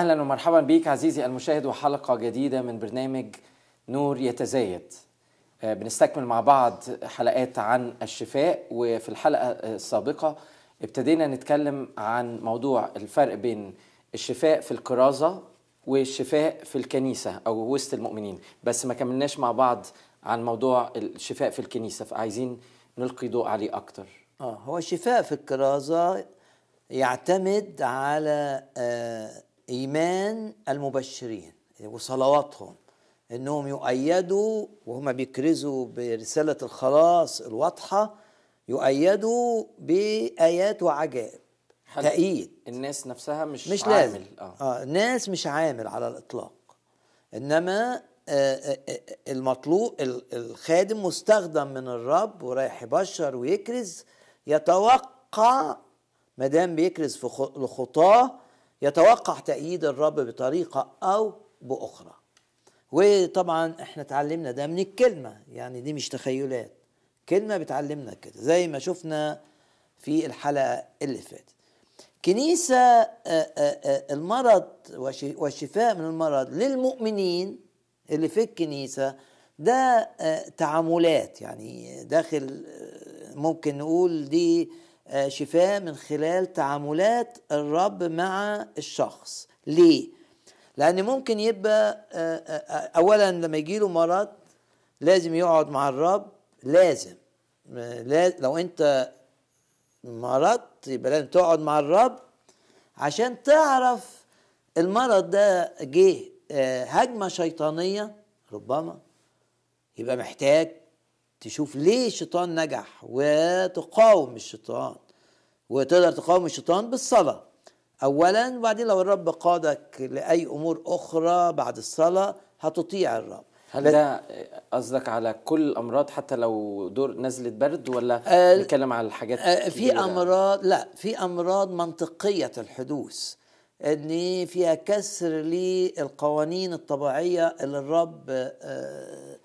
أهلا ومرحبا بيك عزيزي المشاهد وحلقة جديدة من برنامج نور يتزايد. آه، بنستكمل مع بعض حلقات عن الشفاء وفي الحلقة السابقة ابتدينا نتكلم عن موضوع الفرق بين الشفاء في الكرازة والشفاء في الكنيسة أو وسط المؤمنين. بس ما كملناش مع بعض عن موضوع الشفاء في الكنيسة فعايزين نلقي ضوء عليه أكتر. آه هو الشفاء في الكرازة يعتمد على آه إيمان المبشرين وصلواتهم إنهم يؤيدوا وهم بيكرزوا برسالة الخلاص الواضحة يؤيدوا بآيات وعجائب تأييد. الناس نفسها مش, مش عامل لازم. آه. آه الناس مش عامل على الإطلاق. إنما آه، آه، آه، المطلوب ال- الخادم مستخدم من الرب ورايح يبشر ويكرز يتوقع ما دام بيكرز في خ- لخطاه يتوقع تأييد الرب بطريقة أو بأخرى. وطبعا إحنا اتعلمنا ده من الكلمة يعني دي مش تخيلات. كلمة بتعلمنا كده زي ما شفنا في الحلقة اللي فاتت. كنيسة آه، آه، آه، المرض والشفاء من المرض للمؤمنين اللي في الكنيسة ده تعاملات. يعني داخل ممكن نقول دي شفاء من خلال تعاملات الرب مع الشخص ليه؟ لأن ممكن يبقى آه، آه، آه، أولا لما يجيله مرض لازم يقعد مع الرب لازم آه، لا- لو أنت مرضت يبقى لازم تقعد مع الرب عشان تعرف المرض ده جه آه، هجمة شيطانية ربما يبقى محتاج تشوف ليه الشيطان نجح وتقاوم الشيطان وتقدر تقاوم الشيطان بالصلاة أولا وبعدين لو الرب قادك لأي أمور أخرى بعد الصلاة هتطيع الرب هل ده قصدك على كل الأمراض حتى لو دور نزله برد ولا آه، نتكلم على الحاجات آه، في؟ أمراض لا في أمراض منطقية الحدوث إن فيها كسر للقوانين الطبيعية اللي الرب آه، آه،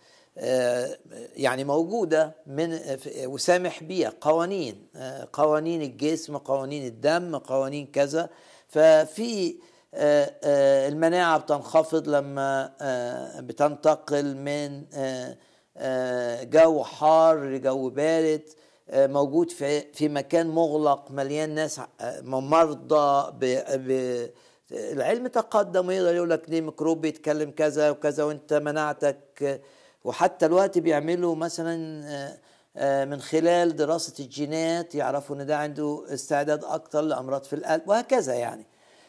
يعني موجودة من وسامح بيها قوانين آه، قوانين الجسم قوانين الدم قوانين كذا. ففي آه، آه، المناعة بتنخفض لما آه، بتنتقل من آه، آه، جو حار لجو بارد آه، موجود في في مكان مغلق مليان ناس آه، مرضى ب العلم تقدم ويقدر يقول لك ليه ميكروب بيتكلم كذا وكذا وانت مناعتك آه، وحتى الوقت بيعملوا مثلا آه، آه، من خلال دراسة الجينات يعرفوا إن ده عنده استعداد أكتر لأمراض في القلب وهكذا يعني.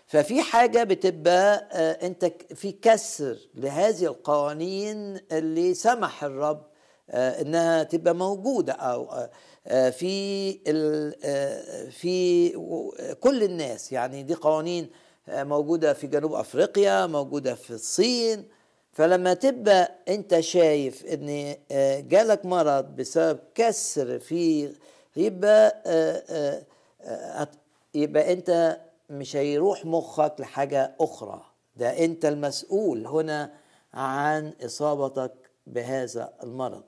ففي حاجة بتبقى آه، أنت في كسر لهذه القوانين اللي سمح الرب إنها تبقى موجودة أو في في كل الناس يعني دي قوانين موجودة في جنوب أفريقيا موجودة في الصين فلما تبقى انت شايف ان آه، جالك مرض بسبب كسر في يبقى آه، آه، يبقى انت مش هيروح مخك لحاجة أخرى. ده أنت المسؤول هنا عن إصابتك بهذا المرض.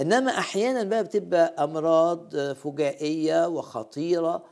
إنما أحيانا بقى بتبقى أمراض آه، فجائية وخطيرة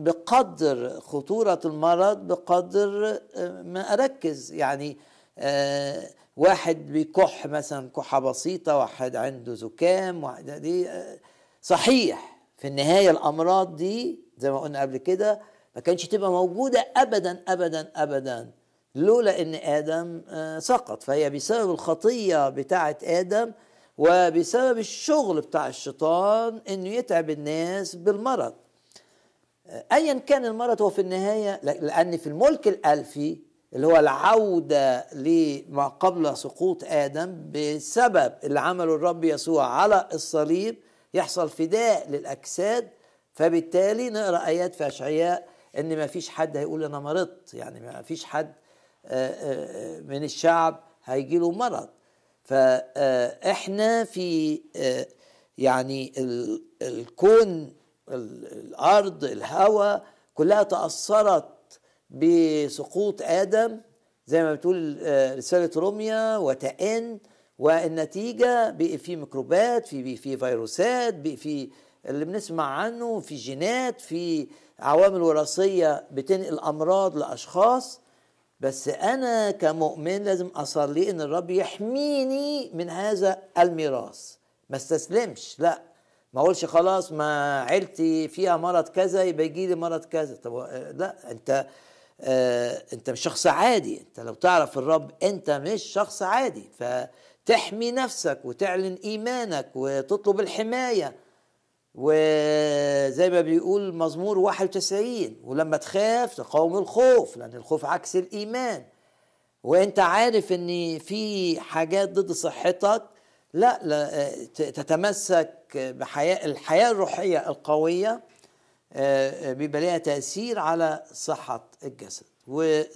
وبقدر خطورة المرض بقدر آه، ما أركز. يعني آه، واحد بيكح مثلا كحة بسيطة واحد عنده زكام واحد دي آه، صحيح في النهاية الأمراض دي زي ما قلنا قبل كده ما كانش تبقى موجودة أبدا أبدا أبدا لولا آدم آه، سقط. فهي بسبب الخطية بتاعه آدم وبسبب الشغل بتاع الشيطان إنه يتعب الناس بالمرض. ايا كان المرض هو في النهاية لأن في الملك الألفي اللي هو العودة لما قبل سقوط آدم بسبب اللي عمله الرب يسوع على الصليب يحصل فداء للأجساد فبالتالي نقرأ آيات في أشعياء إن ما فيش حد هيقول أنا مرضت يعني ما فيش حد آه، آه، من الشعب هيجي له مرض. فاحنا في آه، يعني الكون الأرض الهواء كلها تأثرت بسقوط آدم. زي ما بتقول رسالة روميا وتئن والنتيجة بقي في ميكروبات في في فيروسات بقي في اللي بنسمع عنه في جينات في عوامل وراثية بتنقل أمراض لأشخاص. بس أنا كمؤمن لازم أصلي إن الرب يحميني من هذا الميراث. ما استسلمش لأ. ما اقولش خلاص ما عيلتي فيها مرض كذا يبقى يجي لي مرض كذا. طب لا انت آه انت مش شخص عادي. انت لو تعرف الرب انت مش شخص عادي. فتحمي نفسك وتعلن إيمانك وتطلب الحماية. وزي ما بيقول مزمور 91 ولما تخاف تقاوم الخوف لأن الخوف عكس الإيمان. وأنت عارف إن في حاجات ضد صحتك لا, لا تتمسك بحياة الحياة الروحية القوية آه، بيبقى لها تأثير على صحة الجسد. ومش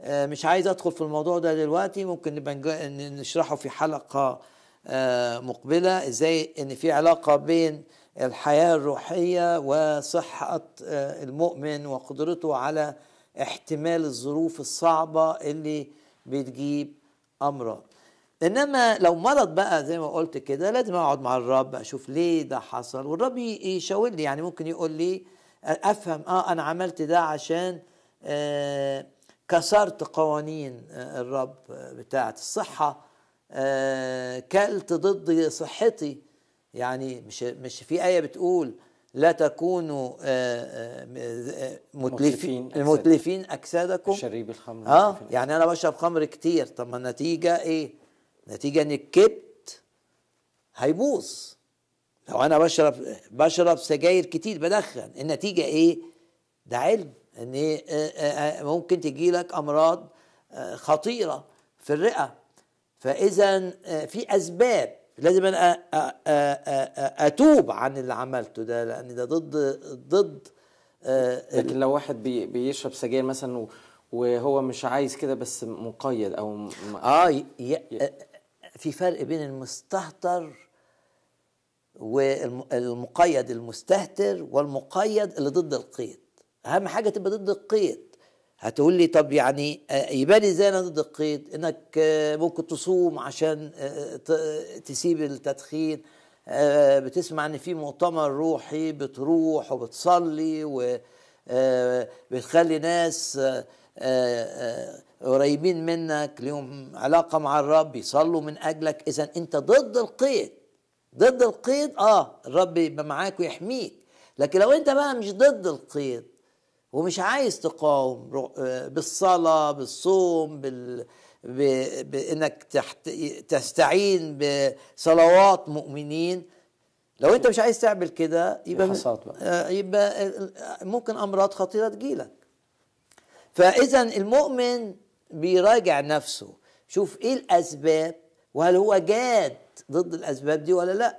آه، عايز أدخل في الموضوع ده دلوقتي ممكن نبقى نشرحه في حلقة آه، مقبلة إزاي إن في علاقة بين الحياة الروحية وصحة آه، المؤمن وقدرته على احتمال الظروف الصعبة اللي بتجيب أمراض. إنما لو مرض بقى زي ما قلت كده لازم أقعد مع الرب أشوف ليه ده حصل والرب يشاور لي يعني ممكن يقول لي أفهم آه أنا عملت ده عشان آه كسرت قوانين آه الرب بتاعه الصحة آه كلت ضد صحتي. يعني مش مش في آية بتقول لا تكونوا آه، آه، متلفين متلفين اجسادكم شريب الخمر آه يعني أنا بشرب خمر كتير. طب ما النتيجة إيه؟ نتيجة إن الكبت هيبوظ. لو أنا بشرب بشرب سجاير كتير بدخن النتيجة إيه؟ ده علم إن إيه آه، ممكن تجي لك أمراض خطيرة في الرئة. فإذا في أسباب لازم أنا أتوب عن اللي عملته ده لأن ده ضد ضد لكن لو واحد بيشرب سجاير مثلا وهو مش عايز كده بس مقيد أو آه ي... في فرق بين المستهتر والمقيد المستهتر والمقيد اللي ضد القيد. أهم حاجة تبقى ضد القيد. هتقول لي طب يعني آه، يبان إزاي أنا ضد القيد؟ إنك آه، ممكن تصوم عشان آه، تسيب التدخين. بتسمع إن في مؤتمر روحي بتروح وبتصلي وبتخلي ناس قريبين منك لهم علاقة مع الرب يصلوا من أجلك. إذا أنت ضد القيد ضد القيد آه الرب يبقى معاك ويحميك. لكن لو أنت بقى مش ضد القيد ومش عايز تقاوم آه، بالصلاة بالصوم بال... ب... بانك تحت... تستعين بصلوات مؤمنين لو أنت مش عايز تعمل كده يبقى بقى. آه، يبقى ممكن أمراض خطيرة تجيلك. فإذا المؤمن بيراجع نفسه. شوف إيه الأسباب وهل هو جاد ضد الأسباب دي ولا لأ؟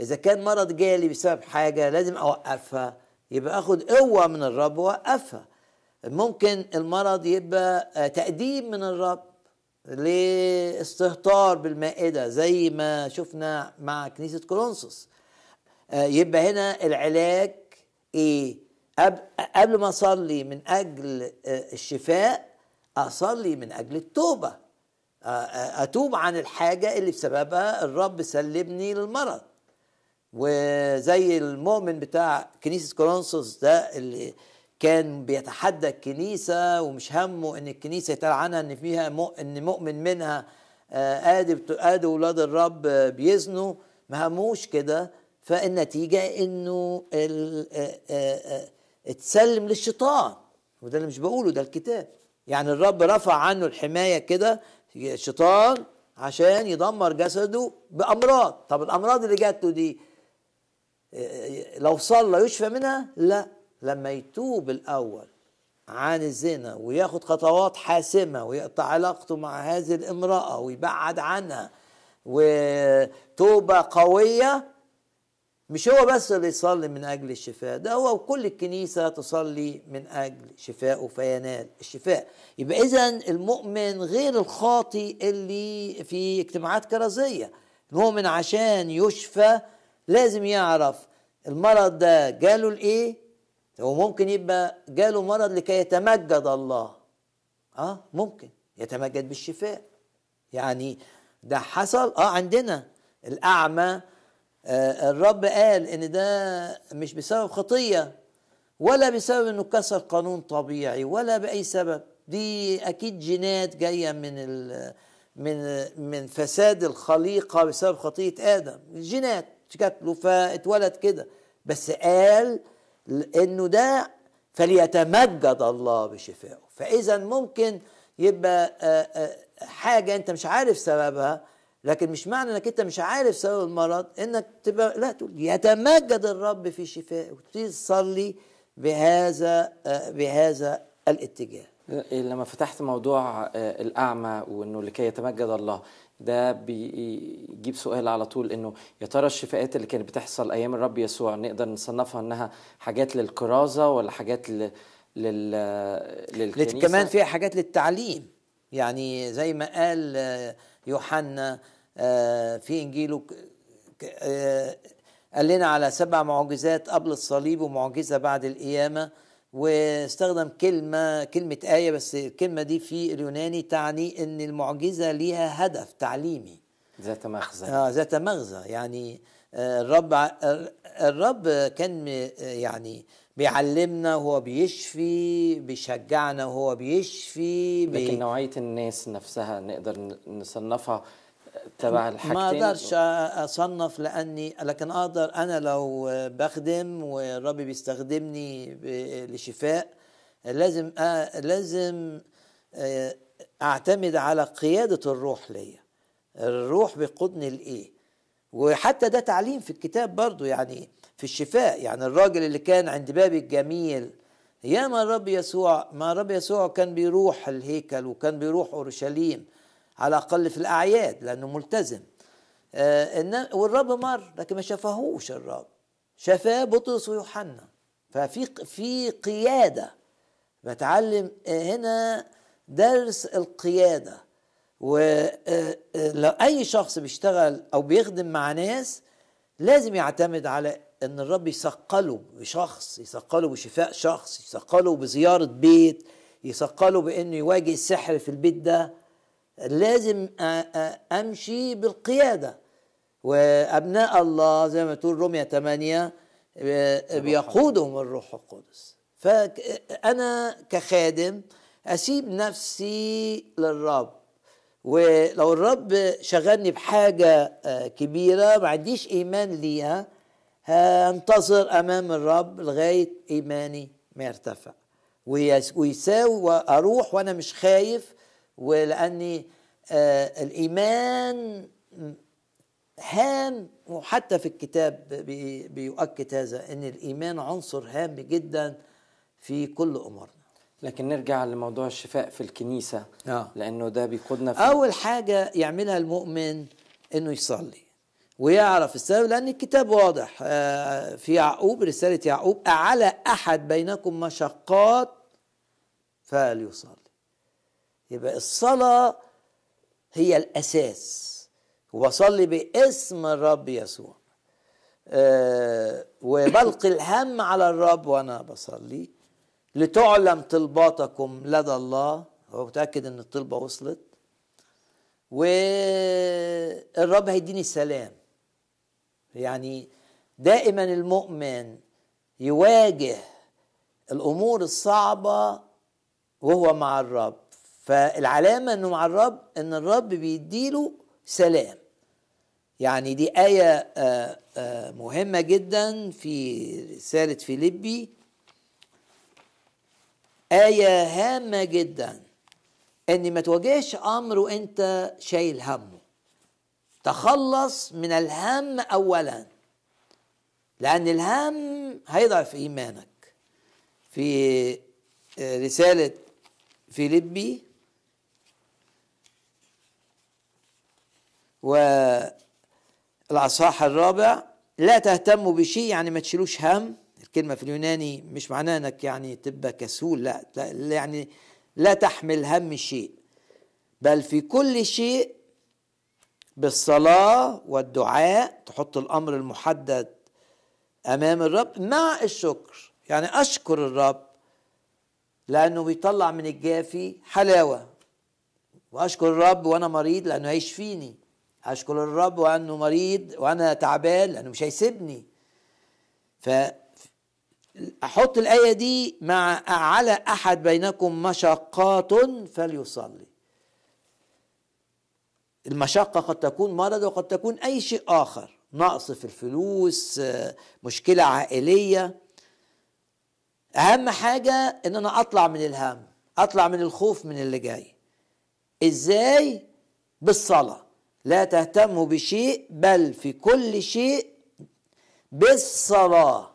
إذا كان مرض جالي بسبب حاجة لازم أوقفها يبقى آخد قوة من الرب وأوقفها. ممكن المرض يبقى آه، تقديم من الرب لاستهتار بالمائدة زي ما شفنا مع كنيسة كورنثوس. آه، يبقى هنا العلاج إيه؟ قبل ما أصلي من أجل آه، الشفاء أصلي من أجل التوبة أتوب عن الحاجة اللي بسببها الرب سلمني للمرض وزي المؤمن بتاع كنيسة كورنثوس ده اللي كان بيتحدى الكنيسة ومش همه إن الكنيسة يتقال عنها إن فيها. إن مؤمن منها آه، ادي ادي ولاد الرب بيزنوا ما هموش كده فالنتيجة إنه. اتسلم للشيطان. وده اللي مش بقوله ده الكتاب. يعني الرب رفع عنه الحماية كده شيطان عشان يدمر جسده بأمراض. طب الأمراض اللي جات له دي لو صلى يشفى منها؟ لا. لما يتوب الأول عن الزنا وياخد خطوات حاسمة ويقطع علاقته مع هذه الامرأة ويبعد عنها وتوبة قوية مش هو بس اللي يصلي من أجل الشفاء ده هو وكل الكنيسة تصلي من أجل شفائه فينال الشفاء. يبقى إذا المؤمن غير الخاطي اللي في اجتماعات كرازية. المؤمن عشان يشفى لازم يعرف المرض ده جاله لإيه؟ هو ممكن يبقى جاله مرض لكي يتمجد الله. آه ممكن يتمجد بالشفاء. يعني ده حصل آه عندنا الأعمى آه الرب قال إن ده مش بسبب خطية ولا بسبب إنه كسر قانون طبيعي ولا بأي سبب. دي أكيد جينات جاية من ال من من فساد الخليقة بسبب خطية آدم. جينات جات له فاتولد كده. بس قال إنه ده فليتمجد الله بشفائه. فإذا ممكن يبقى حاجة أنت مش عارف سببها لكن مش معنى إنك أنت مش عارف سبب المرض إنك تبقى لا تقول يتمجد الرب في شفائه وتبتدي تصلي بهذا بهذا الاتجاه. لما فتحت موضوع الأعمى وإنه لكي يتمجد الله ده بيجيب سؤال على طول إنه يا ترى الشفاءات اللي كانت بتحصل أيام الرب يسوع نقدر نصنفها إنها حاجات للكرازة ولا حاجات لل لل للكنيسة؟ كمان فيها حاجات للتعليم. يعني زي ما قال يوحنا في انجيله قال لنا على سبع معجزات قبل الصليب ومعجزة بعد القيامة واستخدم كلمة كلمة آية بس الكلمة دي في اليوناني تعني إن المعجزة ليها هدف تعليمي. ذات مغزى. آه ذات مغزى. يعني آه الرب الرب كان يعني بيعلمنا وهو بيشفي بيشجعنا وهو بيشفي بي لكن نوعية الناس نفسها نقدر نصنفها تبع الحاجتين؟ ما أقدرش أصنف لأني لكن أقدر أنا لو بخدم والرب بيستخدمني لشفاء لازم لازم أعتمد على قيادة الروح ليا. الروح بيقودني لإيه؟ وحتى ده تعليم في الكتاب برضو يعني في الشفاء. يعني الراجل اللي كان عند باب الجميل ياما الرب يسوع ما الرب يسوع كان بيروح الهيكل وكان بيروح أورشليم. على الأقل في الأعياد لأنه ملتزم. آه والرب مر لكن ما شافهوش الرب. شافاه بطرس ويوحنا. ففي في قيادة. بتعلم هنا درس القيادة. ولو أي شخص بيشتغل أو بيخدم مع ناس لازم يعتمد على إن الرب يثقله بشخص يثقله بشفاء شخص يثقله بزيارة بيت يثقله بإنه يواجه السحر في البيت ده. لازم أمشي بالقيادة. وأبناء الله زي ما تقول روميا 8 بيقودهم الروح القدس. فانا كخادم أسيب نفسي للرب. ولو الرب شغلني بحاجة كبيرة ما عنديش إيمان ليها هنتظر أمام الرب لغاية إيماني ما يرتفع. ويساوي وأروح وأنا مش خايف ولأني آه الإيمان هام وحتى في الكتاب بي بيؤكد هذا إن الإيمان عنصر هام جدا في كل أمورنا لكن نرجع لموضوع الشفاء في الكنيسة آه. لأنه ده بيقودنا في أول حاجة يعملها المؤمن إنه يصلي ويعرف السبب لأن الكتاب واضح آه في يعقوب رسالة يعقوب أعلى أحد بينكم مشقات فليصلي يبقى الصلاة هي الأساس. وبصلي باسم الرب يسوع. أه وبلقي الهم على الرب وأنا بصلي. لتعلم طلباتكم لدى الله. هو متأكد إن الطلبة وصلت. والرب هيديني السلام يعني دائما المؤمن يواجه الأمور الصعبة وهو مع الرب. فالعلامة إنه مع الرب إن الرب بيديله سلام. يعني دي آية مهمة جدا في رسالة فيليبي. آية هامة جدا. إن ما تواجهش أمر وأنت شايل همه. تخلص من الهم اولا. لأن الهم هيضعف إيمانك. في رسالة فيليبي والاصحاح الرابع لا تهتموا بشيء يعني ما تشيلوش هم. الكلمة في اليوناني مش معناها إنك يعني تبقى كسول لا, لا يعني لا تحمل هم شيء. بل في كل شيء بالصلاة والدعاء تحط الأمر المحدد أمام الرب مع الشكر. يعني أشكر الرب لأنه بيطلع من الجافي حلاوة. وأشكر الرب وأنا مريض لأنه هيشفيني. اشكر الرب وأنه مريض وأنا تعبان لأنه مش هيسيبني. ف أحط الآية دي مع على أحد بينكم مشقات فليصلي. المشقة قد تكون مرض وقد تكون أي شيء آخر. نقص في الفلوس مشكلة عائلية. أهم حاجة إن أنا أطلع من الهم أطلع من الخوف من اللي جاي. إزاي؟ بالصلاة. لا تهتموا بشيء بل في كل شيء بالصلاة.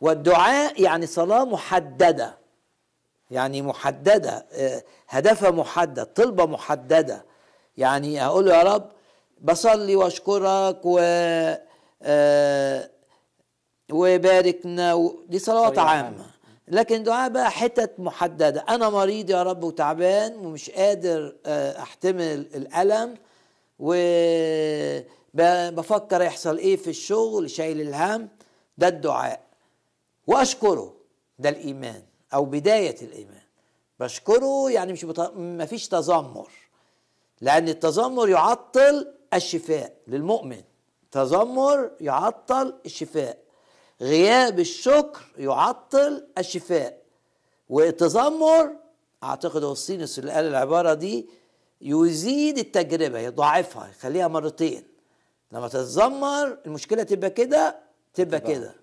والدعاء يعني صلاة محددة. يعني محددة هدفها محدد طلبة محددة. يعني أقول له يا رب بصلي وأشكرك و وباركنا دي صلوات عامة. لكن دعاء بقى حتت محددة. أنا مريض يا رب وتعبان ومش قادر أحتمل الألم. وبفكر يحصل إيه في الشغل شايل الهم ده الدعاء. وأشكره ده الإيمان أو بداية الإيمان. بشكره يعني مش بط... ما فيش تذمر لأن التذمر يعطل الشفاء للمؤمن. تذمر يعطل الشفاء. غياب الشكر يعطل الشفاء. والتذمر أعتقد اوسطينوس اللي قال العبارة دي يزيد التجربة يضاعفها يخليها مرتين. لما تتذمر المشكلة تبقى كده تبقى كده.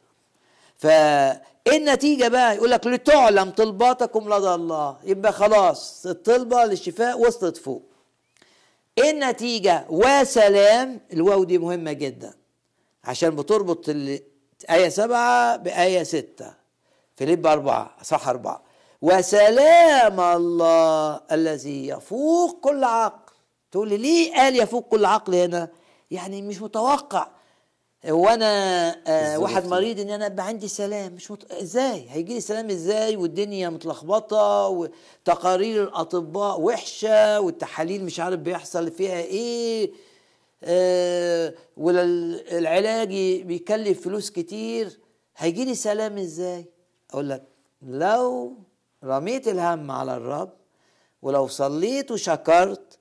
فالنتيجة بقى يقول لك لتعلم طلباتكم لدى الله. يبقى خلاص الطلبة للشفاء وصلت فوق. النتيجة وسلام الواو دي مهمة جدا. عشان بتربط آية سبعة بآية ستة. فيليب أربعة صح أربعة. وسلام الله الذي يفوق كل عقل. تقول لي ليه قال يفوق كل عقل هنا؟ يعني مش متوقع. وأنا آه واحد مريض إن أنا ابقى عندي سلام. مش مت... إزاي؟ هيجي لي سلام إزاي؟ والدنيا متلخبطة وتقارير الأطباء وحشة والتحاليل مش عارف بيحصل فيها إيه آه والعلاج بيكلف فلوس كتير. هيجي لي سلام إزاي؟ أقول لك لو رميت الهم على الرب ولو صليت وشكرت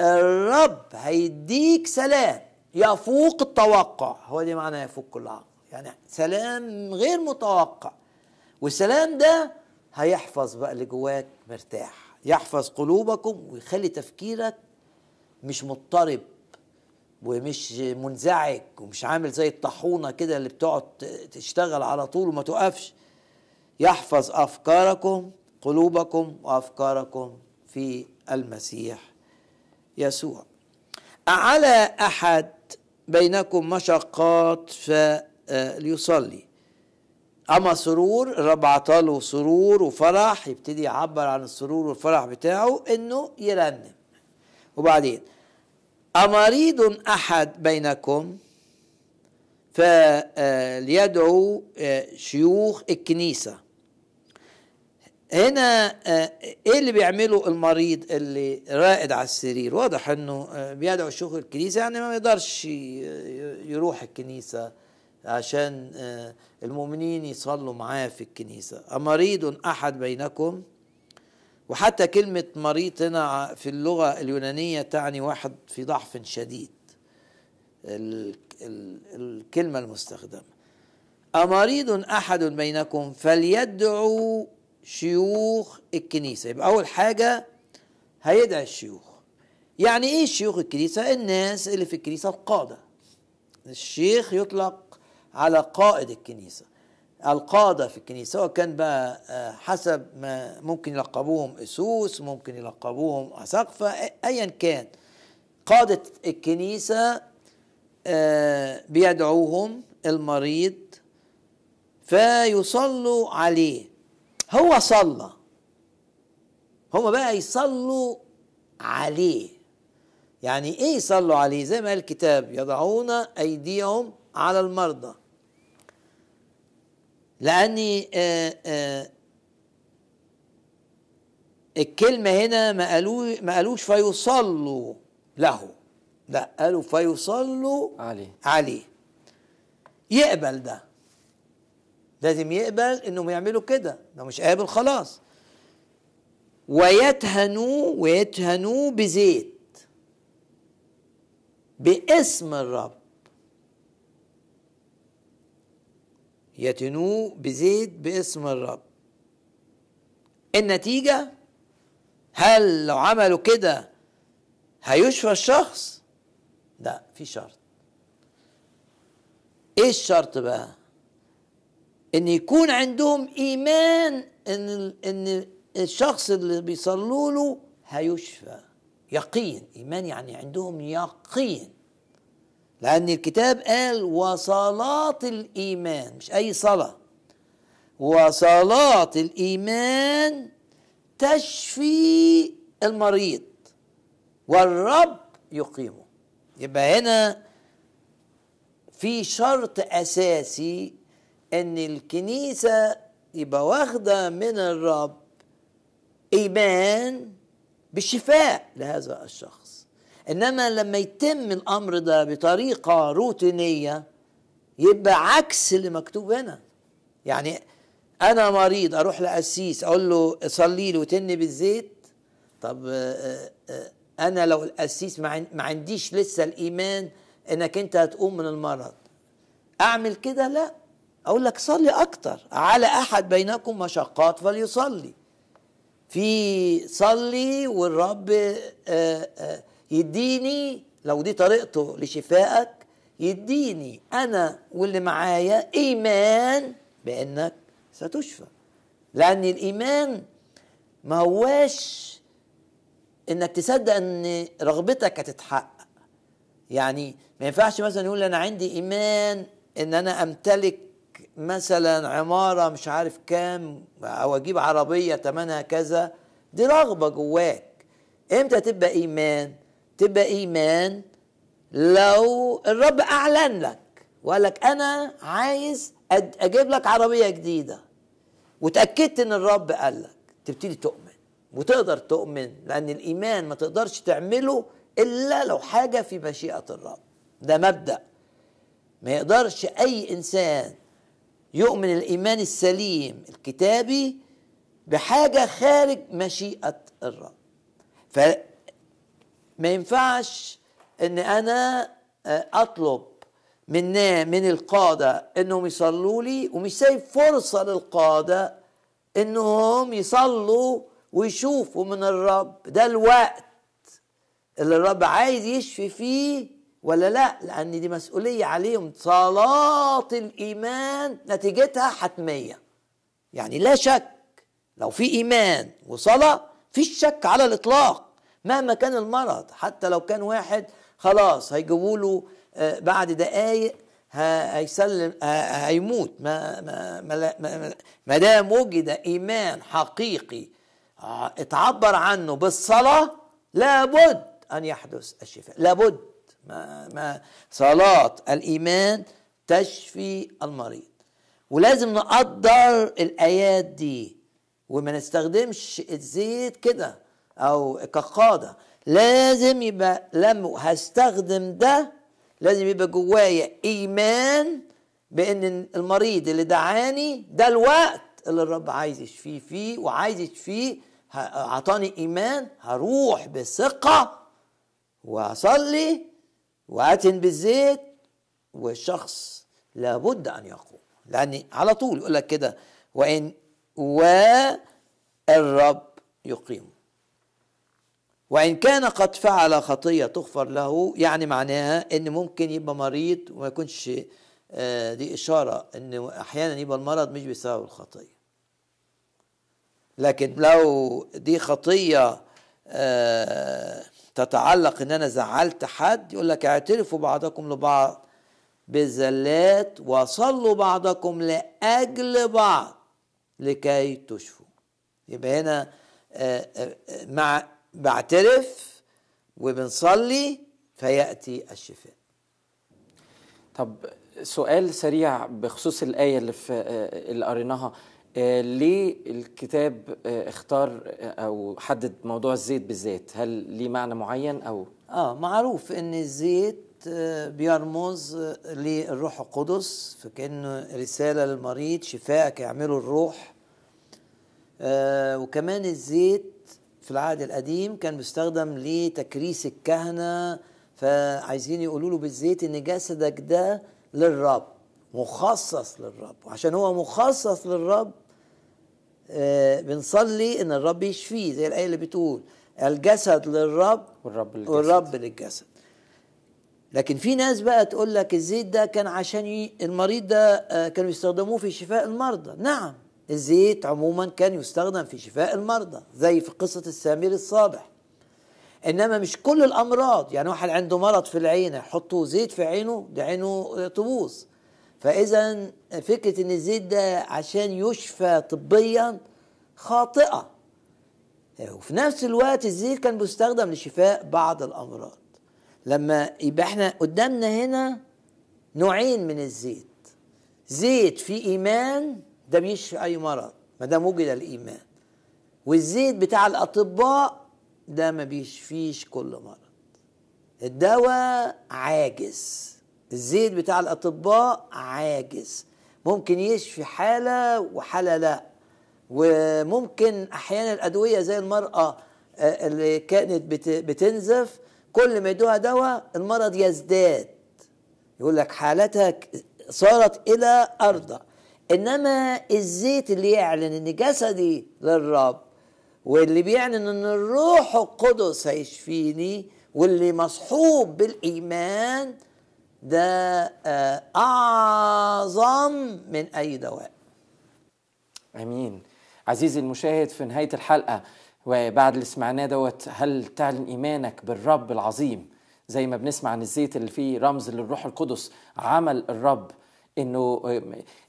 الرب هيديك سلام. يفوق التوقع. هو دي معنى يفوق كل عقل. يعني سلام غير متوقع. والسلام ده هيحفظ بقى اللي جواك مرتاح. يحفظ قلوبكم ويخلي تفكيرك مش مضطرب ومش منزعج ومش عامل زي الطاحونة كده اللي بتقعد تشتغل على طول وما توقفش. يحفظ أفكاركم قلوبكم وأفكاركم في المسيح يسوع. على أحد بينكم مشقات فليصلي. أما سرور الرب عطاله سرور وفرح يبتدي يعبر عن السرور والفرح بتاعه إنه يرنم. وبعدين أمريض أحد بينكم فليدعو شيوخ الكنيسة. هنا إيه اللي بيعمله المريض اللي رائد على السرير؟ واضح إنه بيدعو شيوخ الكنيسة يعني ما يقدرش يروح الكنيسة عشان المؤمنين يصلوا معاه في الكنيسة. أمريض أحد بينكم؟ وحتى كلمة مريض هنا في اللغة اليونانية تعني واحد في ضعف شديد. ال ال الكلمة المستخدمة. أمريض أحد بينكم فليدعو شيوخ الكنيسة. يبقى أول حاجة هيدعي الشيوخ. يعني إيه شيوخ الكنيسة؟ الناس اللي في الكنيسة القادة. الشيخ يطلق على قائد الكنيسة القادة في الكنيسة سواء كان بقى آه، حسب ما ممكن يلقبوهم أسوس ممكن يلقبوهم أساقفة أيا كان. قادة الكنيسة آه، بيدعوهم المريض فيصلوا عليه. هو صلى. هما بقى يصلوا عليه. يعني إيه يصلوا عليه؟ زي ما قال الكتاب يضعون أيديهم على المرضى. لأني آه آه الكلمة هنا ما قالوا ما قالوش فيصلوا له. لا قالوا فيصلوا عليه. عليه. يقبل ده. لازم يقبل إنهم يعملوا كده. لو مش قابل خلاص. ويتهنوا ويتهنوا بزيت. باسم الرب. يتنوا بزيت باسم الرب. النتيجة؟ هل لو عملوا كده هيشفى الشخص؟ لا في شرط. إيه الشرط بقى؟ إن يكون عندهم إيمان إن إن الشخص اللي بيصلوا له هيشفى. يقين. إيمان يعني عندهم يقين. لأن الكتاب قال وصلاة الإيمان مش أي صلاة. وصلاة الإيمان تشفي المريض. والرب يقيمه. يبقى هنا في شرط أساسي إن الكنيسة يبقى واخدة من الرب إيمان بالشفاء لهذا الشخص. إنما لما يتم الأمر ده بطريقة روتينية يبقى عكس اللي مكتوب هنا. يعني أنا مريض أروح لقسيس أقول له صلي لي وتني بالزيت. طب آه، آه، أنا لو القسيس ما عنديش لسه الإيمان إنك أنت هتقوم من المرض. أعمل كده؟ لا. أقول لك صلي أكتر. على أحد بينكم مشقات فليصلي. في صلي والرب آه، آه، يديني لو دي طريقته لشفائك يديني أنا واللي معايا إيمان بأنك ستشفى. لأن الإيمان ما هواش إنك تصدق إن رغبتك هتتحقق. يعني ما ينفعش مثلا يقول أنا عندي إيمان إن أنا أمتلك مثلا عمارة مش عارف كام أو أجيب عربية تمنها كذا دي رغبة جواك. إمتى تبقى إيمان؟ تبقى إيمان لو الرب أعلن لك وقال لك أنا عايز أجيب لك عربية جديدة. وتأكدت إن الرب قال لك تبتدي تؤمن. وتقدر تؤمن لأن الإيمان ما تقدرش تعمله إلا لو حاجة في مشيئة الرب. ده مبدأ. ما يقدرش أي إنسان يؤمن الإيمان السليم الكتابي بحاجة خارج مشيئة الرب. فما ينفعش إن أنا آه، أطلب من من القادة إنهم يصلوا لي ومش سايب فرصة للقادة إنهم يصلوا ويشوفوا من الرب. ده الوقت اللي الرب عايز يشفي فيه ولا لا؟ لأن دي مسؤولية عليهم. صلاة الإيمان نتيجتها حتمية. يعني لا شك. لو في إيمان وصلاة فيش شك على الإطلاق. مهما كان المرض حتى لو كان واحد خلاص هيجيبوا له آه، بعد دقايق هيسلم ه- هيموت. ما ما ما, ما, دام وجد إيمان حقيقي ع- اتعبر عنه بالصلاة لابد أن يحدث الشفاء. لابد. ما ما. صلاه الإيمان تشفي المريض. ولازم نقدر الآيات دي وما نستخدمش الزيت كده أو كقادة. لازم يبقى لما هستخدم ده لازم يبقى جوايا إيمان بإن المريض اللي دعاني ده الوقت اللي الرب عايز يشفيه فيه وعايز يشفيه. أعطاني إيمان هروح بثقة وأصلي وآتن بالزيت والشخص لابد أن يقوم. لأن على طول يقول لك كده وإن والرب يقيم. وإن كان قد فعل خطية تغفر له يعني معناها إن ممكن يبقى مريض وما يكونش آه، دي إشارة إن أحيانا يبقى المرض مش بسبب الخطية. لكن لو دي خطية آه، تتعلق إن أنا زعلت حد يقول لك اعترفوا بعضكم لبعض بالزلات وصلوا بعضكم لأجل بعض لكي تشفوا. يبقى هنا آه، آه، مع بعترف وبنصلي فيأتي الشفاء. طب سؤال سريع بخصوص الآية اللي في آه، اللي قريناها. ليه الكتاب آه، اختار آه، أو حدد موضوع الزيت بالذات هل ليه معنى معين أو؟ آه معروف إن الزيت آه، بيرمز آه، للروح القدس فكأنه رسالة للمريض شفاءك يعمله الروح. آه وكمان الزيت في العهد القديم كان بيستخدم لتكريس الكهنة فعايزين يقولوا له بالزيت إن جسدك ده للرب. مخصص للرب. وعشان هو مخصص للرب آه بنصلي إن الرب يشفيه زي الآية اللي بتقول الجسد للرب والرب للجسد. والرب للجسد. لكن في ناس بقى تقول لك الزيت ده كان عشان ي... المريض ده آه، كانوا يستخدموه في شفاء المرضى. نعم الزيت عموما كان يستخدم في شفاء المرضى زي في قصة السامري الصالح إنما مش كل الأمراض يعني واحد عنده مرض في العين يحطوا زيت في عينه ده عينه آه، تبوظ. فإذا فكرة إن الزيت ده عشان يشفى طبيا خاطئة. وفي نفس الوقت الزيت كان بيستخدم لشفاء بعض الأمراض. لما يبقى إحنا قدامنا هنا نوعين من الزيت. زيت فيه إيمان ده بيشفي أي مرض ما دام وجد الايمان والزيت بتاع الأطباء ده ما بيشفيش كل مرض. الدواء عاجز. الزيت بتاع الأطباء عاجز. ممكن يشفي حالة وحالة لا. وممكن أحيانا الأدوية زي المرأة آه، اللي كانت بت- بتنزف كل ما يدوها دواء المرض يزداد. يقول لك حالتها ك- صارت إلى أرضى. إنما الزيت اللي يعلن إن جسدي للرب واللي بيعلن إن الروح القدس هيشفيني واللي مصحوب بالإيمان ده آه، أعظم من أي دواء. آمين. عزيزي المشاهد في نهاية الحلقة وبعد اللي سمعناه دوت هل تعلن إيمانك بالرب العظيم؟ زي ما بنسمع عن الزيت اللي فيه رمز للروح القدس عمل الرب إنه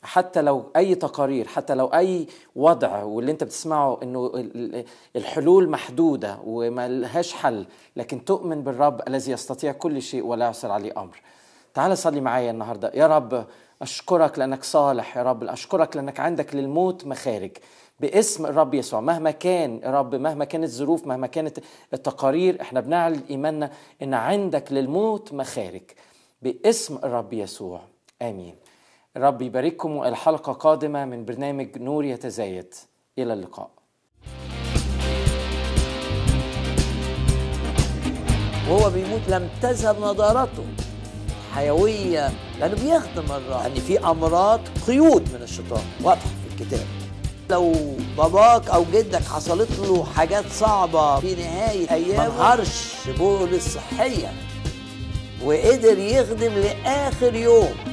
حتى لو أي تقارير حتى لو أي وضع واللي أنت بتسمعه إنه ال- ال- الحلول محدودة وما لهاش حل لكن تؤمن بالرب الذي يستطيع كل شيء ولا يعسر عليه أمر. تعال صلي معايا النهارده. يا رب أشكرك لأنك صالح يا رب أشكرك لأنك عندك للموت مخارج. باسم الرب يسوع مهما كان يا رب مهما كانت الظروف مهما كانت التقارير إحنا بنعلن إيماننا إن عندك للموت مخارج. باسم الرب يسوع آمين. الرب يبارككم وإلى حلقة قادمة من برنامج نور يتزايد. إلى اللقاء. وهو بيموت لم تذهب نضارته حيوية لأنه بيخدم الرب يعني في أمراض قيود من الشيطان. واضحة في الكتاب. لو باباك أو جدك حصلت له حاجات صعبة في نهاية أيامه ما بولس صحيا وقدر يخدم لآخر يوم.